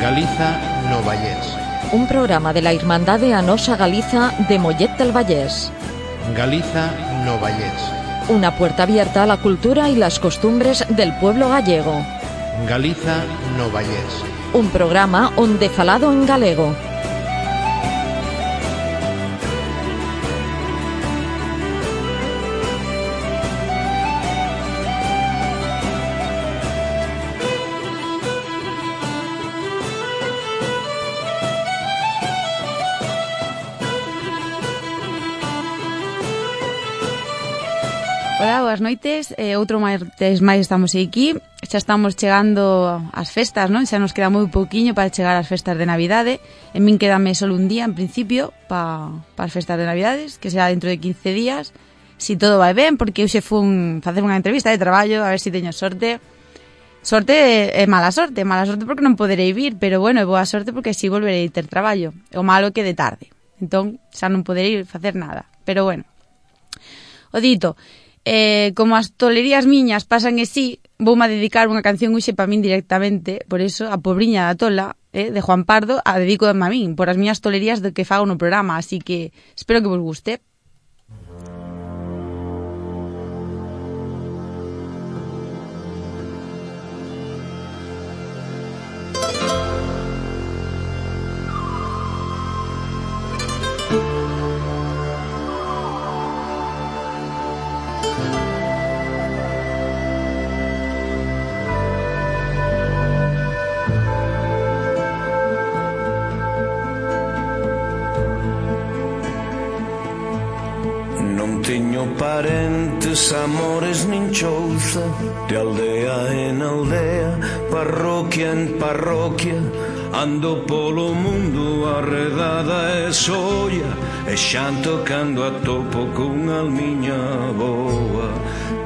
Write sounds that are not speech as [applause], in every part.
Galiza no Vallés. Un programa de la Hermandad Anosa Galiza de Mollet del Vallés. Galiza no Vallés. Una puerta abierta a la cultura y las costumbres del pueblo gallego. Galiza no Vallés. Un programa onde falado en galego. boas noites. Eh, outro martes máis estamos aquí. Xa estamos chegando ás festas, non? Xa nos queda moi pouquiño para chegar ás festas de Navidade. En min quedame só un día, en principio, para pa as festas de Navidades, que será dentro de 15 días. Si todo vai ben, porque eu xe fun facer unha entrevista de traballo, a ver se si teño sorte. Sorte é mala sorte, mala sorte porque non poderei vir, pero bueno, é boa sorte porque si volverei ter traballo. O malo que de tarde. Entón, xa non poderei facer nada. Pero bueno. O dito, eh, como as tolerías miñas pasan e sí, voume a dedicar unha canción uxe para min directamente, por eso, a pobriña da tola, eh, de Juan Pardo, a dedico a min, por as miñas tolerías do que fago no programa, así que espero que vos guste. Meus amores nin chouza De aldea en aldea Parroquia en parroquia Ando polo mundo arredada e soia E xanto cando atopo con almiña boa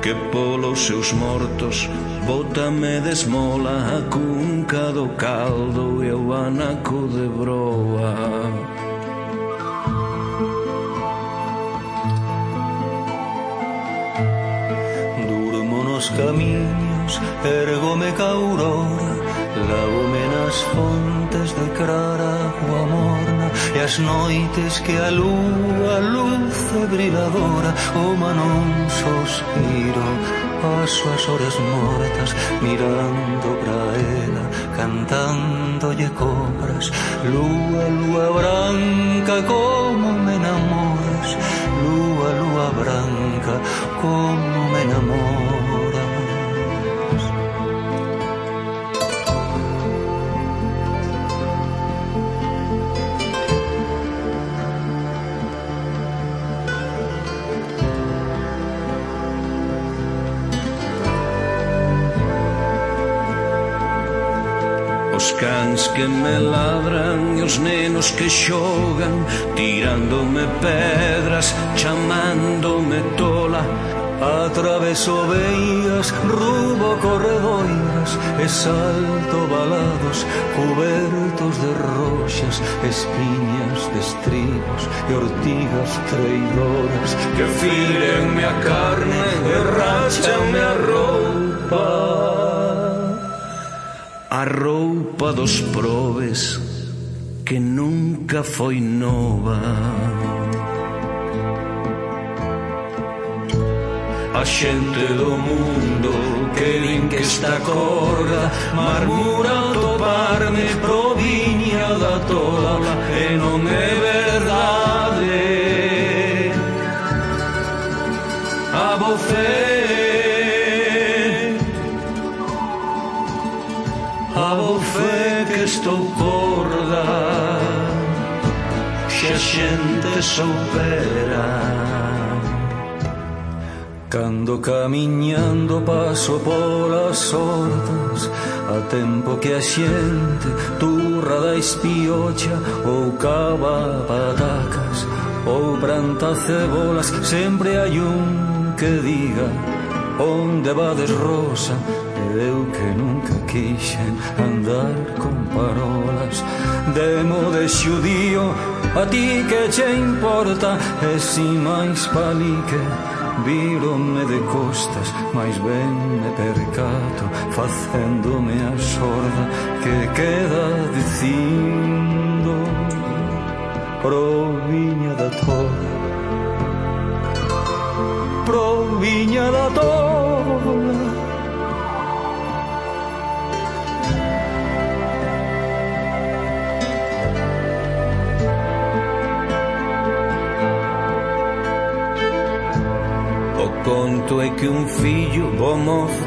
Que polos seus mortos Bótame desmola esmola a cunca do caldo E o anaco de broa. dos camiños Ergome ca aurora Lavome nas fontes de clara o morna E as noites que a lúa luz briladora O manón sospiro As súas horas mortas Mirando pra ela Cantándolle cobras. Lúa, lúa branca Como me enamoras? Lúa, lúa branca Como me enamoras? Me ladran e os nenos que xogan Tirándome pedras, chamándome tola. Atraveso veías, rubo corredoiras E salto balados, cubertos de roxas Espiñas de estribos e ortigas traidoras Que filenme a carne e rachanme a roupa a roupa dos probes que nunca foi nova. A xente do mundo que din que esta corda marmura ao toparme proviña da tola e non é verdade. A vocera estou por dar Se a xente soubera Cando camiñando paso polas hortas A tempo que a xente turra da espiocha Ou cava patacas ou planta cebolas Sempre hai un que diga Onde vades rosa? eu que nunca quixen andar con parolas. Demo de xudío a ti que che importa E si máis palique Víronme de costas, máis ben me percato Facéndome a sorda que queda dicindo Proviña da toa Proviña da toa conto é que un fillo bo mozo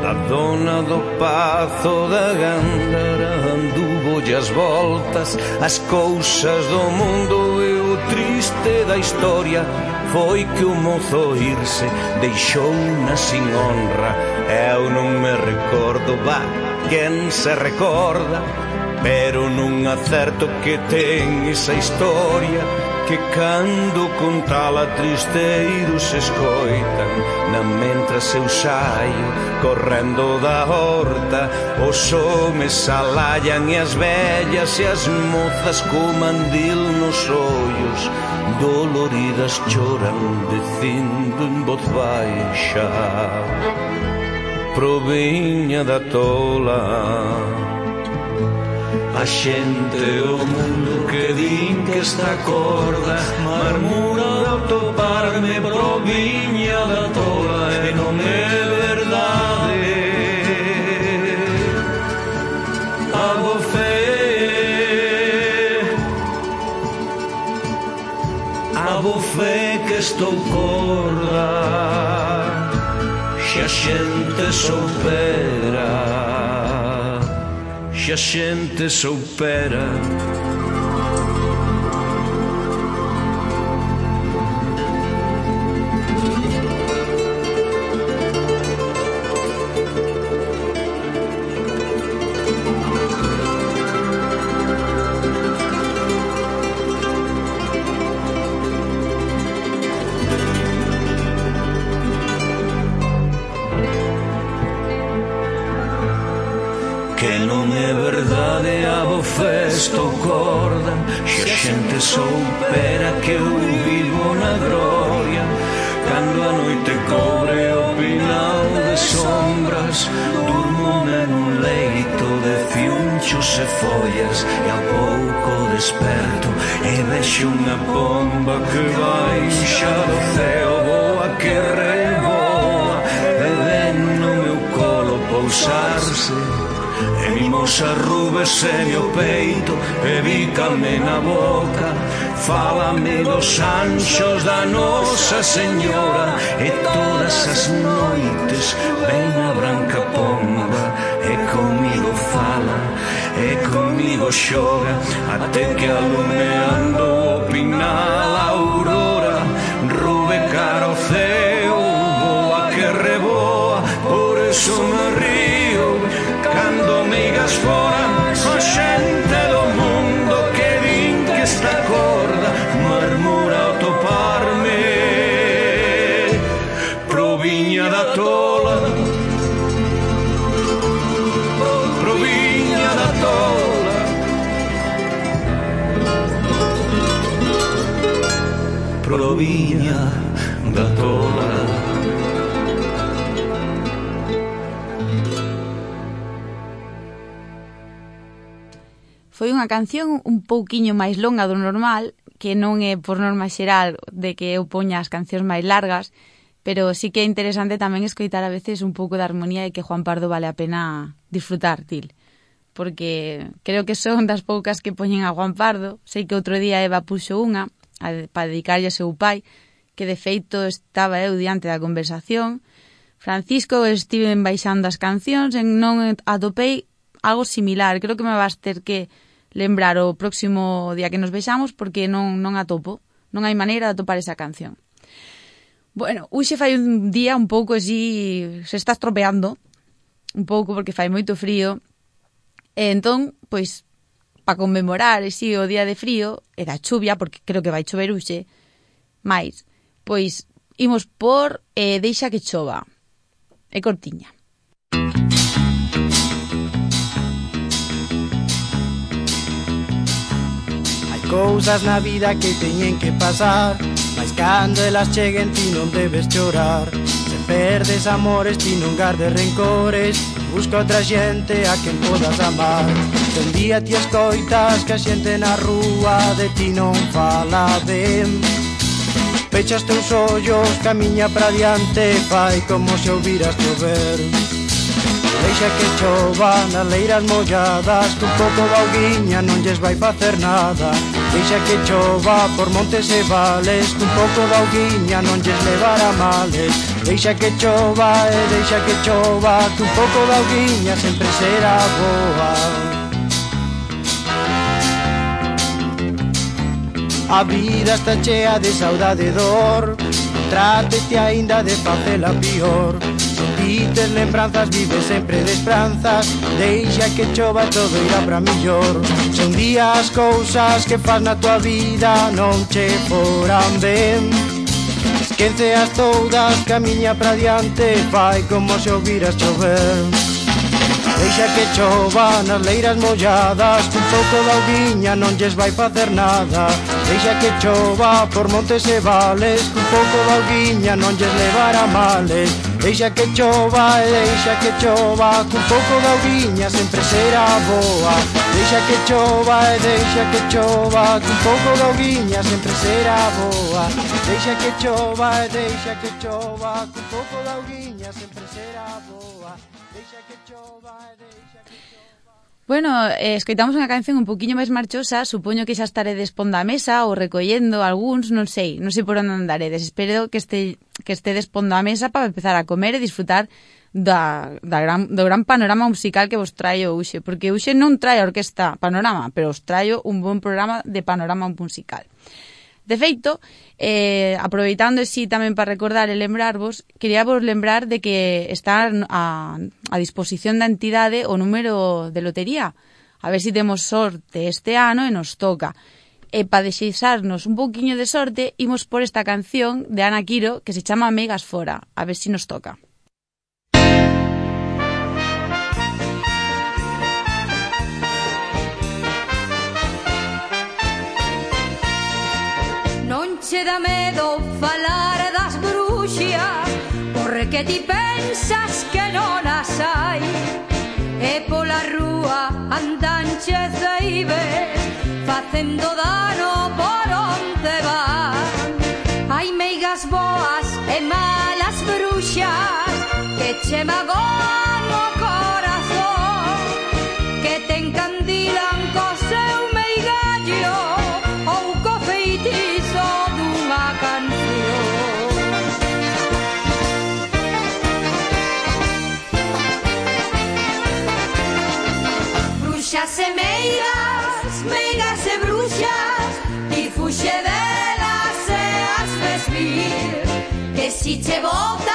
da dona do Pazo da Gándara anduvo as voltas as cousas do mundo e o triste da historia foi que o mozo irse deixou na sin honra eu non me recordo va quen se recorda pero non acerto que ten esa historia que cando con tala tristeiros escoitan na mentra seu saio correndo da horta os homes alallan e as vellas e as mozas co mandil nos ollos doloridas choran dicindo en voz baixa proviña da tola A xente o mundo que din que está corda Marmura de autoparme proviña da tola E non é verdade. A bofé A bofé que estou corda Xa a xente soupera a xente soupera. cesto ou corda Se xente soupera que eu vivo na gloria. Cando a noite cobre o pinal de sombras Durmome nun leito de fiunchos e follas E a pouco desperto e vexo unha bomba que vai xa do ceo Boa que reboa e ven no meu colo pousarse E vimos as rubes e meu peito E bícame na boca. Fálame dos anxos da Nosa Señora E todas as noites Ven a branca pomba E comigo fala E comigo xoga Até que alumeando o pinal a aurora. Rube cara ao ceo Boa que reboa Por eso me ocean unha canción un pouquiño máis longa do normal, que non é por norma xeral de que eu poña as cancións máis largas, pero sí que é interesante tamén escoitar a veces un pouco de armonía e que Juan Pardo vale a pena disfrutar, Til. Porque creo que son das poucas que poñen a Juan Pardo. Sei que outro día Eva puxo unha para dedicarlle ao seu pai, que de feito estaba eu diante da conversación. Francisco estive baixando as cancións e non atopei algo similar. Creo que me vas ter que lembrar o próximo día que nos vexamos porque non, non atopo, non hai maneira de atopar esa canción. Bueno, hoxe fai un día un pouco así, se está estropeando un pouco porque fai moito frío. E entón, pois, para conmemorar así o día de frío e da chuvia, porque creo que vai chover hoxe, máis, pois imos por e eh, deixa que chova. É cortiña. Música cousas na vida que teñen que pasar. Mas cando elas cheguen ti non debes chorar Se perdes amores ti non gardes rencores. Busca outra xente a quen podas amar. Se un día ti escoitas que a xente na rúa de ti non fala ben Pechas teus ollos, camiña pra diante, fai como se ouviras chover Deixa que chova nas leiras molladas Que un pouco de auguiña non lles vai facer nada. Deixa que chova por montes e vales Que un pouco de auguiña non lles levará males. Deixa que chova e deixa que chova Que un pouco de auguiña sempre será boa. A vida está chea de saudade e dor Trátete aínda de facela pior ti tes lembranzas Vive sempre de esperanzas. Deixa que chova todo irá para millor Son días cousas que faz na tua vida Non che foran ben Esquece as todas, camiña para diante Vai como se ouviras chover. Deixa que chova nas leiras molladas Un pouco da viña non lles vai facer nada. Deixa que chova por montes e vales Un pouco da viña non lles levará males. Deixa que chova, deixa que chova Cun pouco de auriña sempre será boa. Deixa que chova, deixa que chova Cun pouco de auriña sempre será boa. Deixa que chova, deixa que chova Cun pouco de auriña sempre será boa. Deixa que chova, deixa Bueno, eh, escoitamos unha canción un poquinho máis marchosa, supoño que xa estaredes ponda a mesa ou recollendo algúns, non sei, non sei por onde andaredes. Espero que este que estedes pondo a mesa para empezar a comer e disfrutar da, da gran, do gran panorama musical que vos traio hoxe, porque hoxe non trae a orquesta panorama, pero os traio un bon programa de panorama musical. De feito, eh, aproveitando así tamén para recordar e lembrarvos, quería vos lembrar de que está a, a disposición da entidade o número de lotería. A ver se si temos sorte este ano e nos toca. E para desexarnos un pouquiño de sorte, imos por esta canción de Ana Quiro que se chama Megas Fora. A ver se si nos toca. che dá medo falar das bruxas Porque ti pensas que non as hai E pola rúa andan che ceibes Facendo dano por onde van. Hai meigas boas e malas bruxas Que che magoan si c'è volta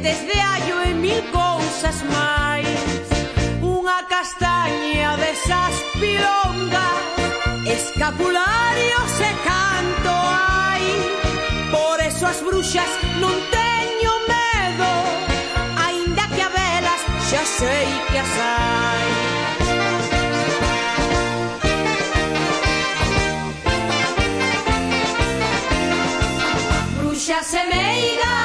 dentes de allo e mil cousas máis Unha castaña desas pilongas Escapularios e canto hai Por eso as bruxas non teño medo Ainda que a velas xa sei que as hai Bruxas semeigas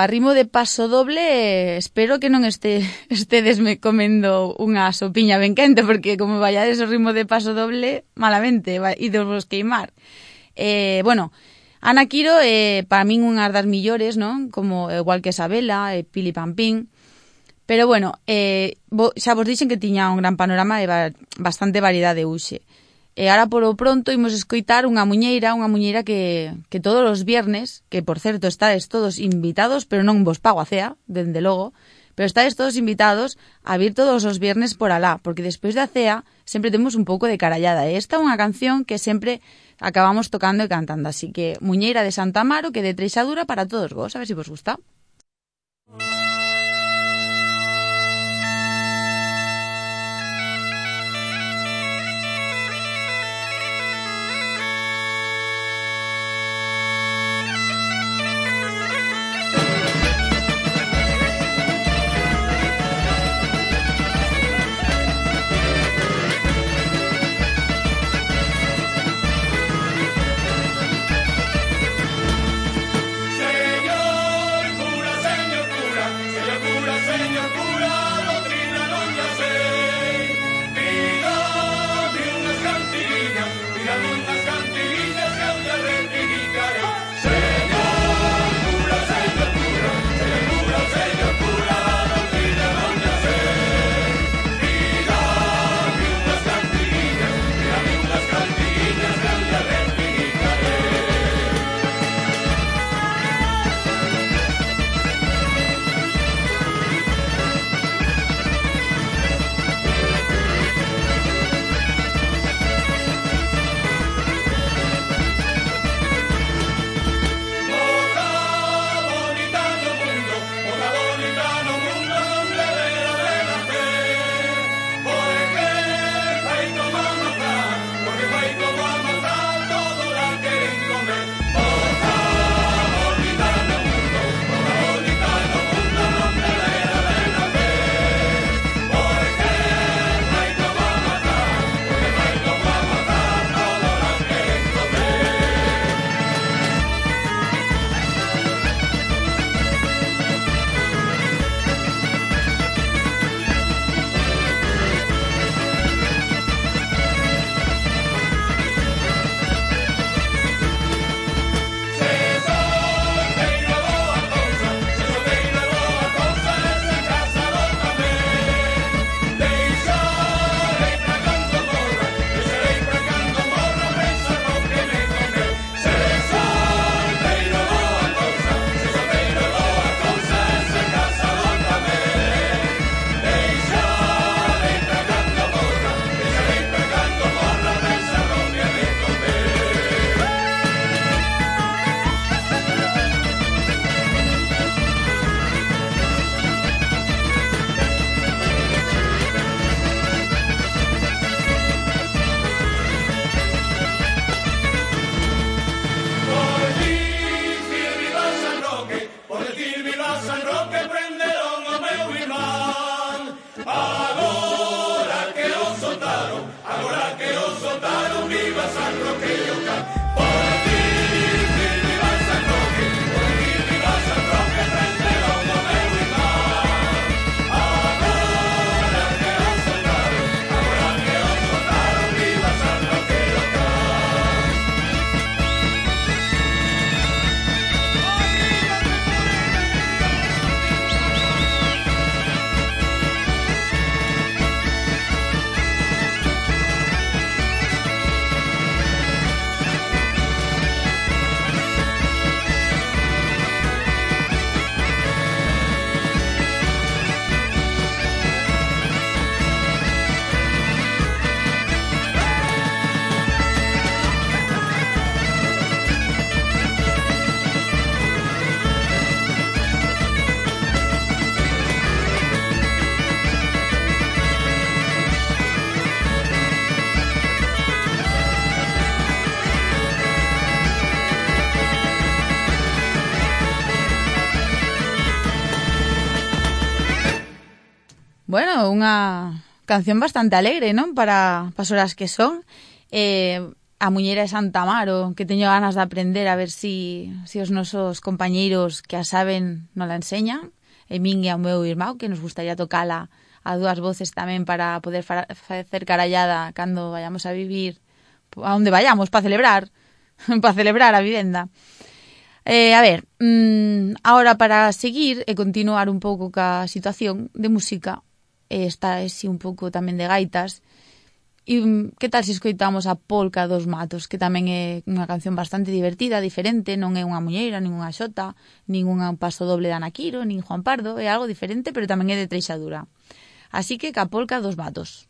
a ritmo de paso doble, espero que non este, [laughs] estedes me comendo unha sopiña ben quente, porque como vayades o ritmo de paso doble, malamente, idos vos queimar. Eh, bueno, Ana Quiro eh, para min unhas das millores, non? Como igual que Isabela e eh, Pili Pampín. Pero bueno, eh, bo, xa vos dixen que tiña un gran panorama e ba, bastante variedade uxe. E ahora polo pronto imos escoitar unha muñeira, unha muñeira que, que todos os viernes, que por certo estades todos invitados, pero non vos pago a cea, dende logo, pero estades todos invitados a vir todos os viernes por alá, porque despois da cea sempre temos un pouco de carallada. E esta é unha canción que sempre acabamos tocando e cantando, así que Muñeira de Santa Amaro, que de Treixadura para todos vos, a ver se si vos gusta. Canción bastante alegre, non? Para, para as horas que son. Eh, a muñeira de Santa Amaro, que teño ganas de aprender a ver si, si os nosos compañeiros que a saben non la enseñan. E min e ao meu irmão, que nos gustaría tocala a dúas voces tamén para poder facer carallada cando vayamos a vivir a onde vayamos para celebrar, [laughs] para celebrar a vivenda. Eh, a ver, mmm, ahora para seguir e continuar un pouco ca situación de música, e está así un pouco tamén de gaitas. E mm, que tal se escoitamos a Polca dos Matos, que tamén é unha canción bastante divertida, diferente, non é unha muñeira, ninguna xota, ningún paso doble de Anaquiro, nin Juan Pardo, é algo diferente, pero tamén é de treixadura. Así que ca Polca dos Matos.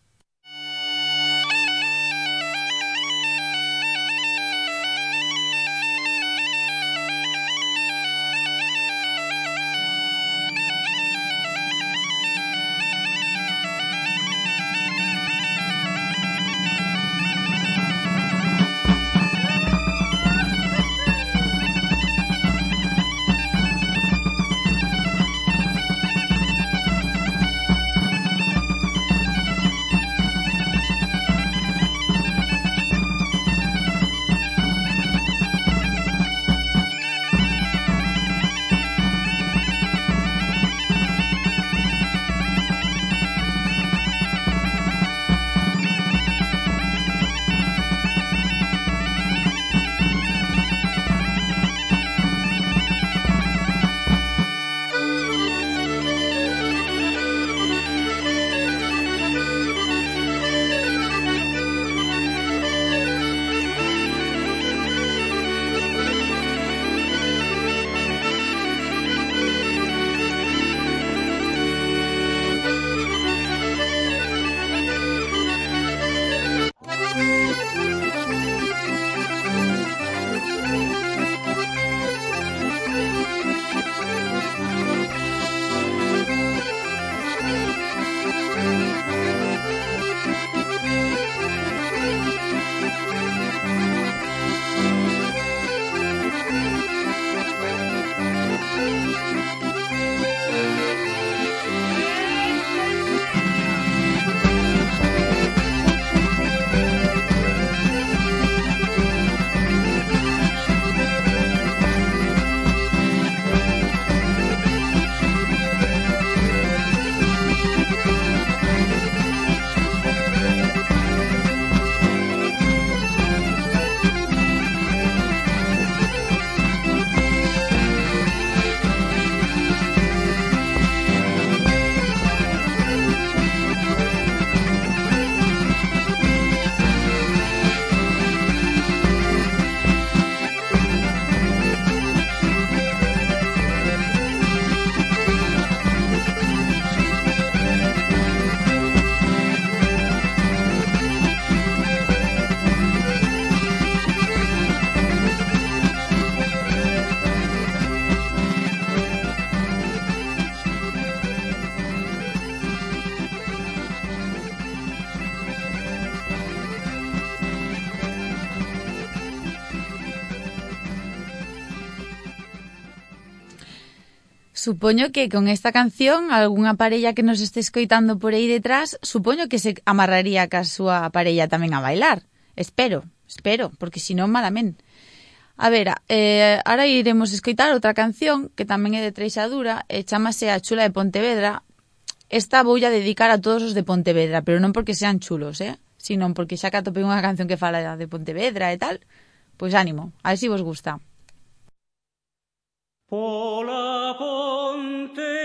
supoño que con esta canción algunha parella que nos este escoitando por aí detrás, supoño que se amarraría ca súa parella tamén a bailar. Espero, espero, porque si non malamente. A ver, eh, ahora iremos escoitar outra canción que tamén é de Treixadura e chamase A Chula de Pontevedra. Esta voulla dedicar a todos os de Pontevedra, pero non porque sean chulos, eh? sino porque xa que atopei unha canción que fala de Pontevedra e tal, pois ánimo, a ver si vos gusta. Pola ponte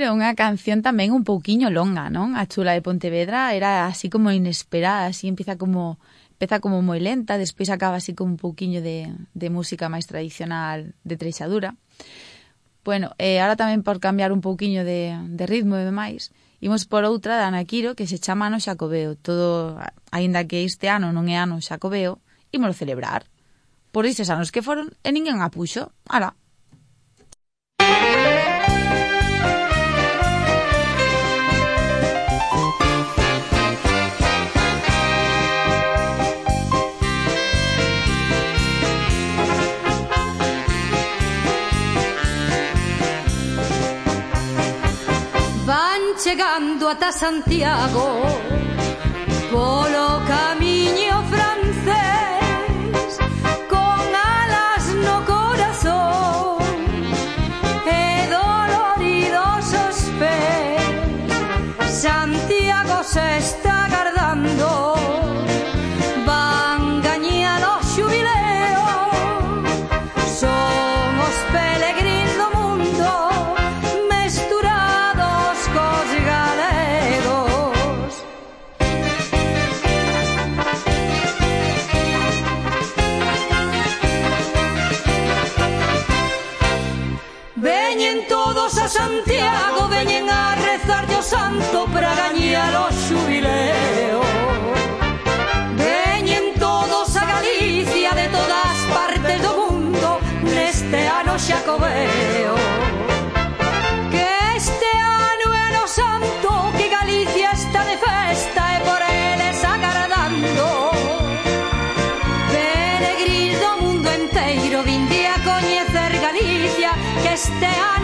bueno, é unha canción tamén un pouquiño longa, non? A chula de Pontevedra era así como inesperada, así empieza como empeza como moi lenta, despois acaba así como un pouquiño de, de música máis tradicional de treixadura. Bueno, e ahora tamén por cambiar un pouquiño de, de ritmo e demais, imos por outra de Anaquiro que se chama Ano Xacobeo. Todo, aínda que este ano non é Ano Xacobeo, imos celebrar. Por dices anos que foron e ninguén apuxo. Ala, llegando hasta Santiago, colocando santo para gañar o xubileo. Veñen todos a Galicia de todas partes do mundo neste ano xacobeo. Que este ano é ano santo, que Galicia está de festa e por eles agardando. Peregrinos do mundo enteiro vinde a coñecer Galicia Que este ano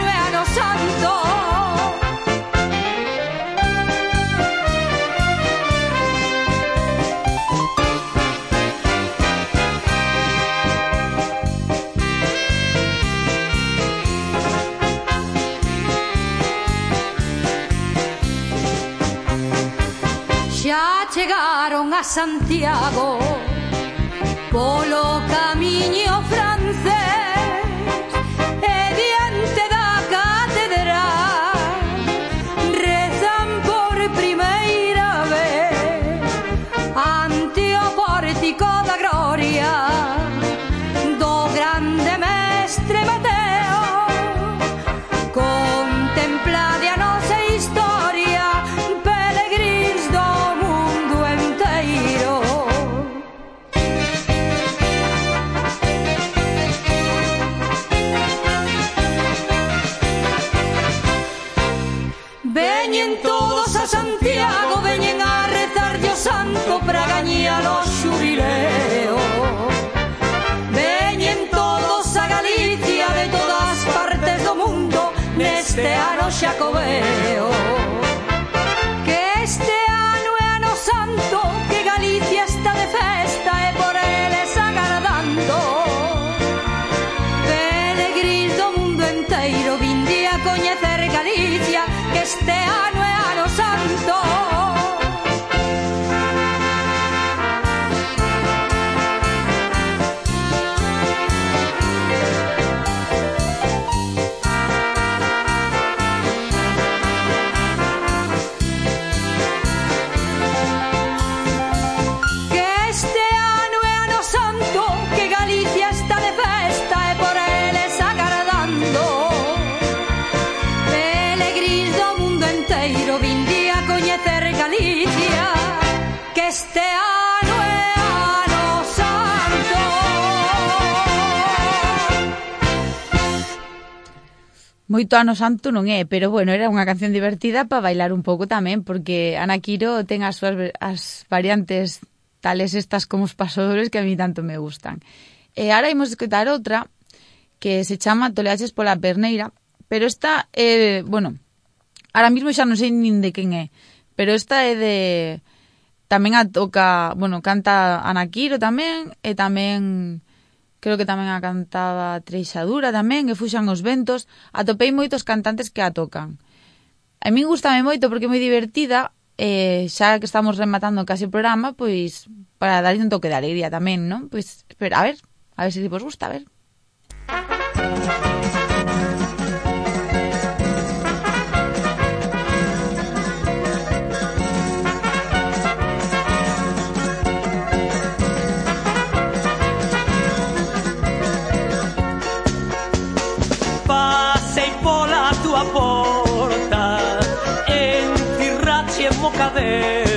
Santiago polo xacobeo Que este ano é ano santo Que Galicia está de festa E por eles agardando. Peregrins do mundo enteiro Vinde a coñecer Galicia Que este ano moito ano santo non é, pero bueno, era unha canción divertida para bailar un pouco tamén, porque Ana Quiro ten as súas as variantes tales estas como os pasadores que a mí tanto me gustan. E ahora imos escutar outra que se chama Toleaches pola Perneira, pero esta é, eh, bueno, ahora mismo xa non sei nin de quen é, pero esta é de tamén a toca, bueno, canta Ana Quiro tamén e tamén creo que tamén a cantaba Treixadura tamén, e fuxan os ventos, atopei moitos cantantes que a tocan. A min gustame moito porque é moi divertida, e xa que estamos rematando case o programa, pois para darlle un toque de alegría tamén, non? Pois, espera, a ver, a ver se vos gusta, a ver. Música porta, en tirracci e mocadero.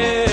Yeah.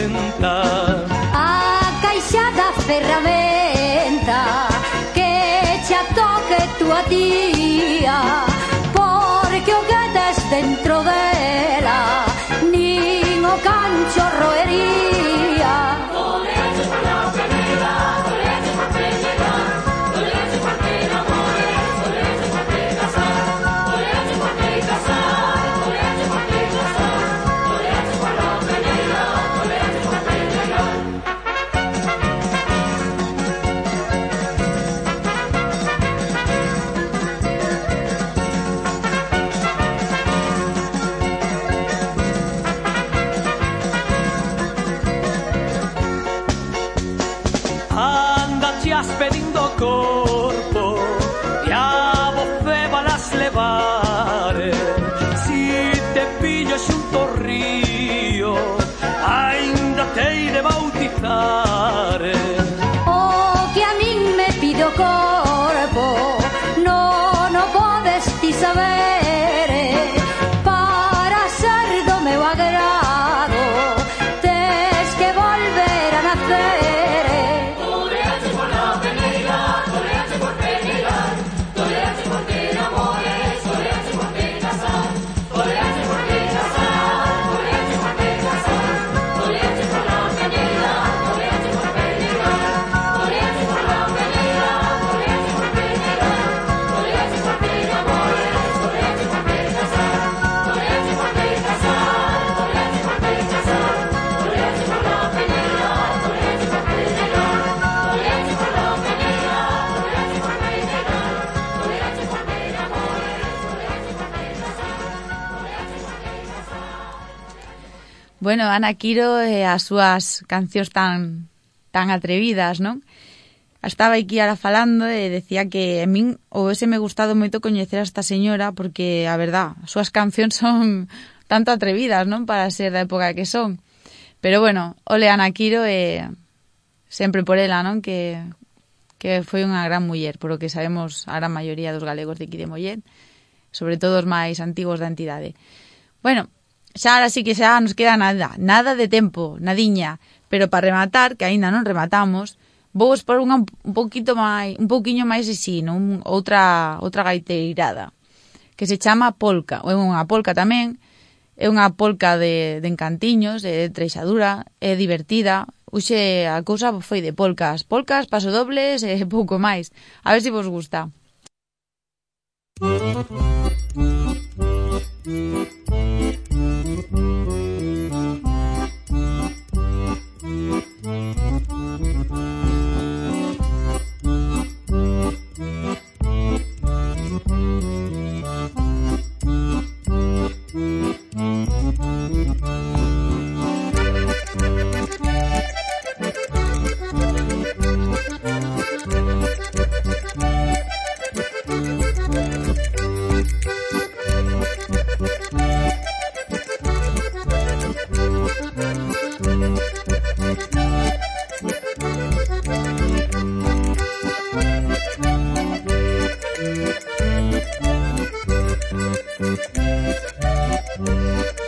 Ana Quiro e as súas cancións tan tan atrevidas, non? Estaba aquí ara falando e decía que a min houvese me gustado moito coñecer a esta señora porque, a verdad, as súas cancións [laughs] son tanto atrevidas, non? Para ser da época que son. Pero bueno, ole Ana Quiro e sempre por ela, non? Que, que foi unha gran muller, por o que sabemos a gran maioría dos galegos de aquí de Mollet, sobre todo os máis antigos da entidade. Bueno, xa ahora sí que xa nos queda nada, nada de tempo, nadiña, pero para rematar, que aínda non rematamos, vou expor unha un poquito máis, un pouquiño máis así, non? outra outra gaiteirada, que se chama polca, ou é unha polca tamén, é unha polca de, de encantiños, é de treixadura, é divertida, Uxe, a cousa foi de polcas, polcas, pasodobles e [laughs] pouco máis. A ver se vos gusta. Thank you.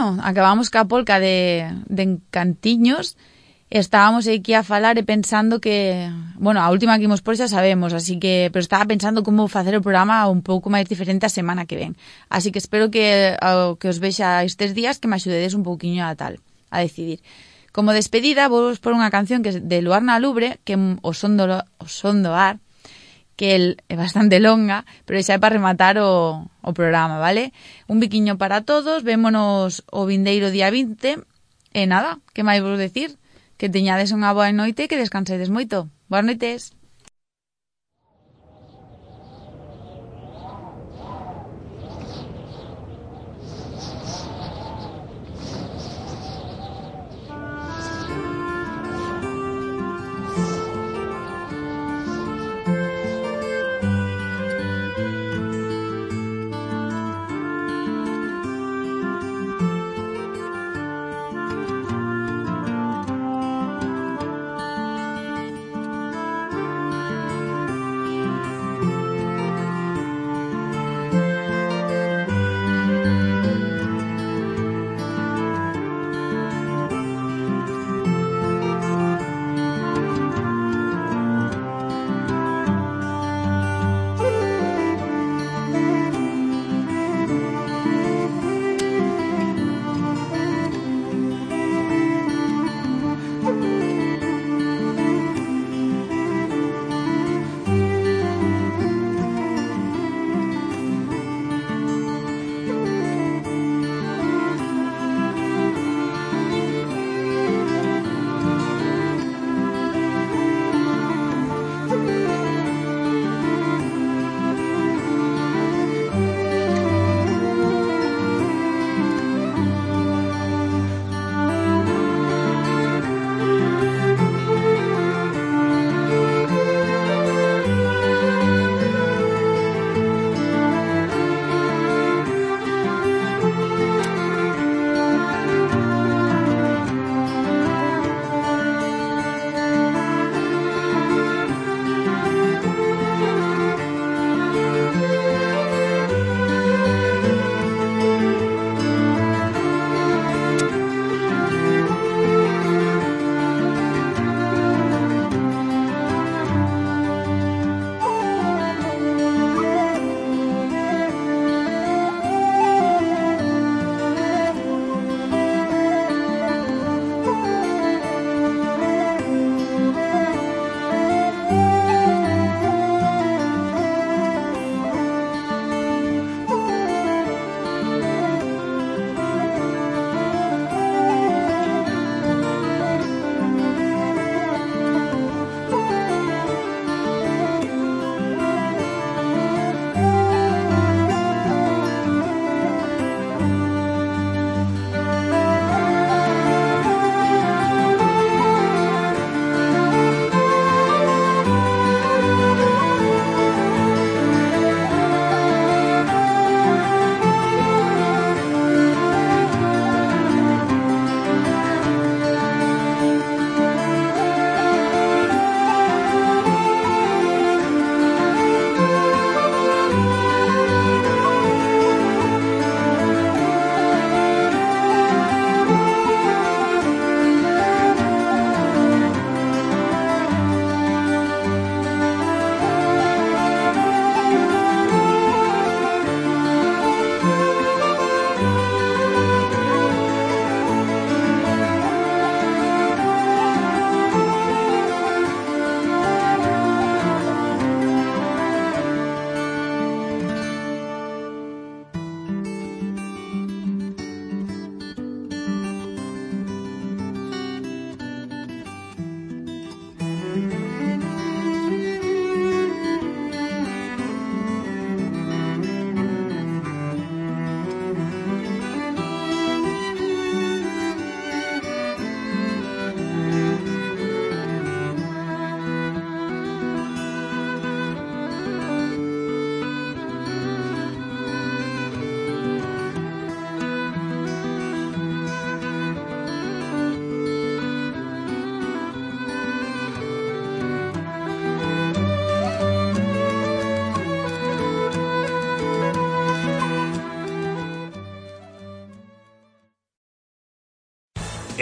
bueno, acabamos ca polca de, de Encantiños estábamos aquí a falar e pensando que, bueno, a última que imos por xa sabemos, así que, pero estaba pensando como facer o programa un pouco máis diferente a semana que ven. Así que espero que, que os vexa estes días que me axudedes un pouquiño a tal, a decidir. Como despedida, vos por unha canción que de Luarna Lubre, que o son do, o son do ar, que el é bastante longa, pero xa é para rematar o, o programa, vale? Un biquiño para todos, vémonos o vindeiro día 20, e nada, que máis vos decir? Que teñades unha boa noite e que descansedes moito. Boas noites.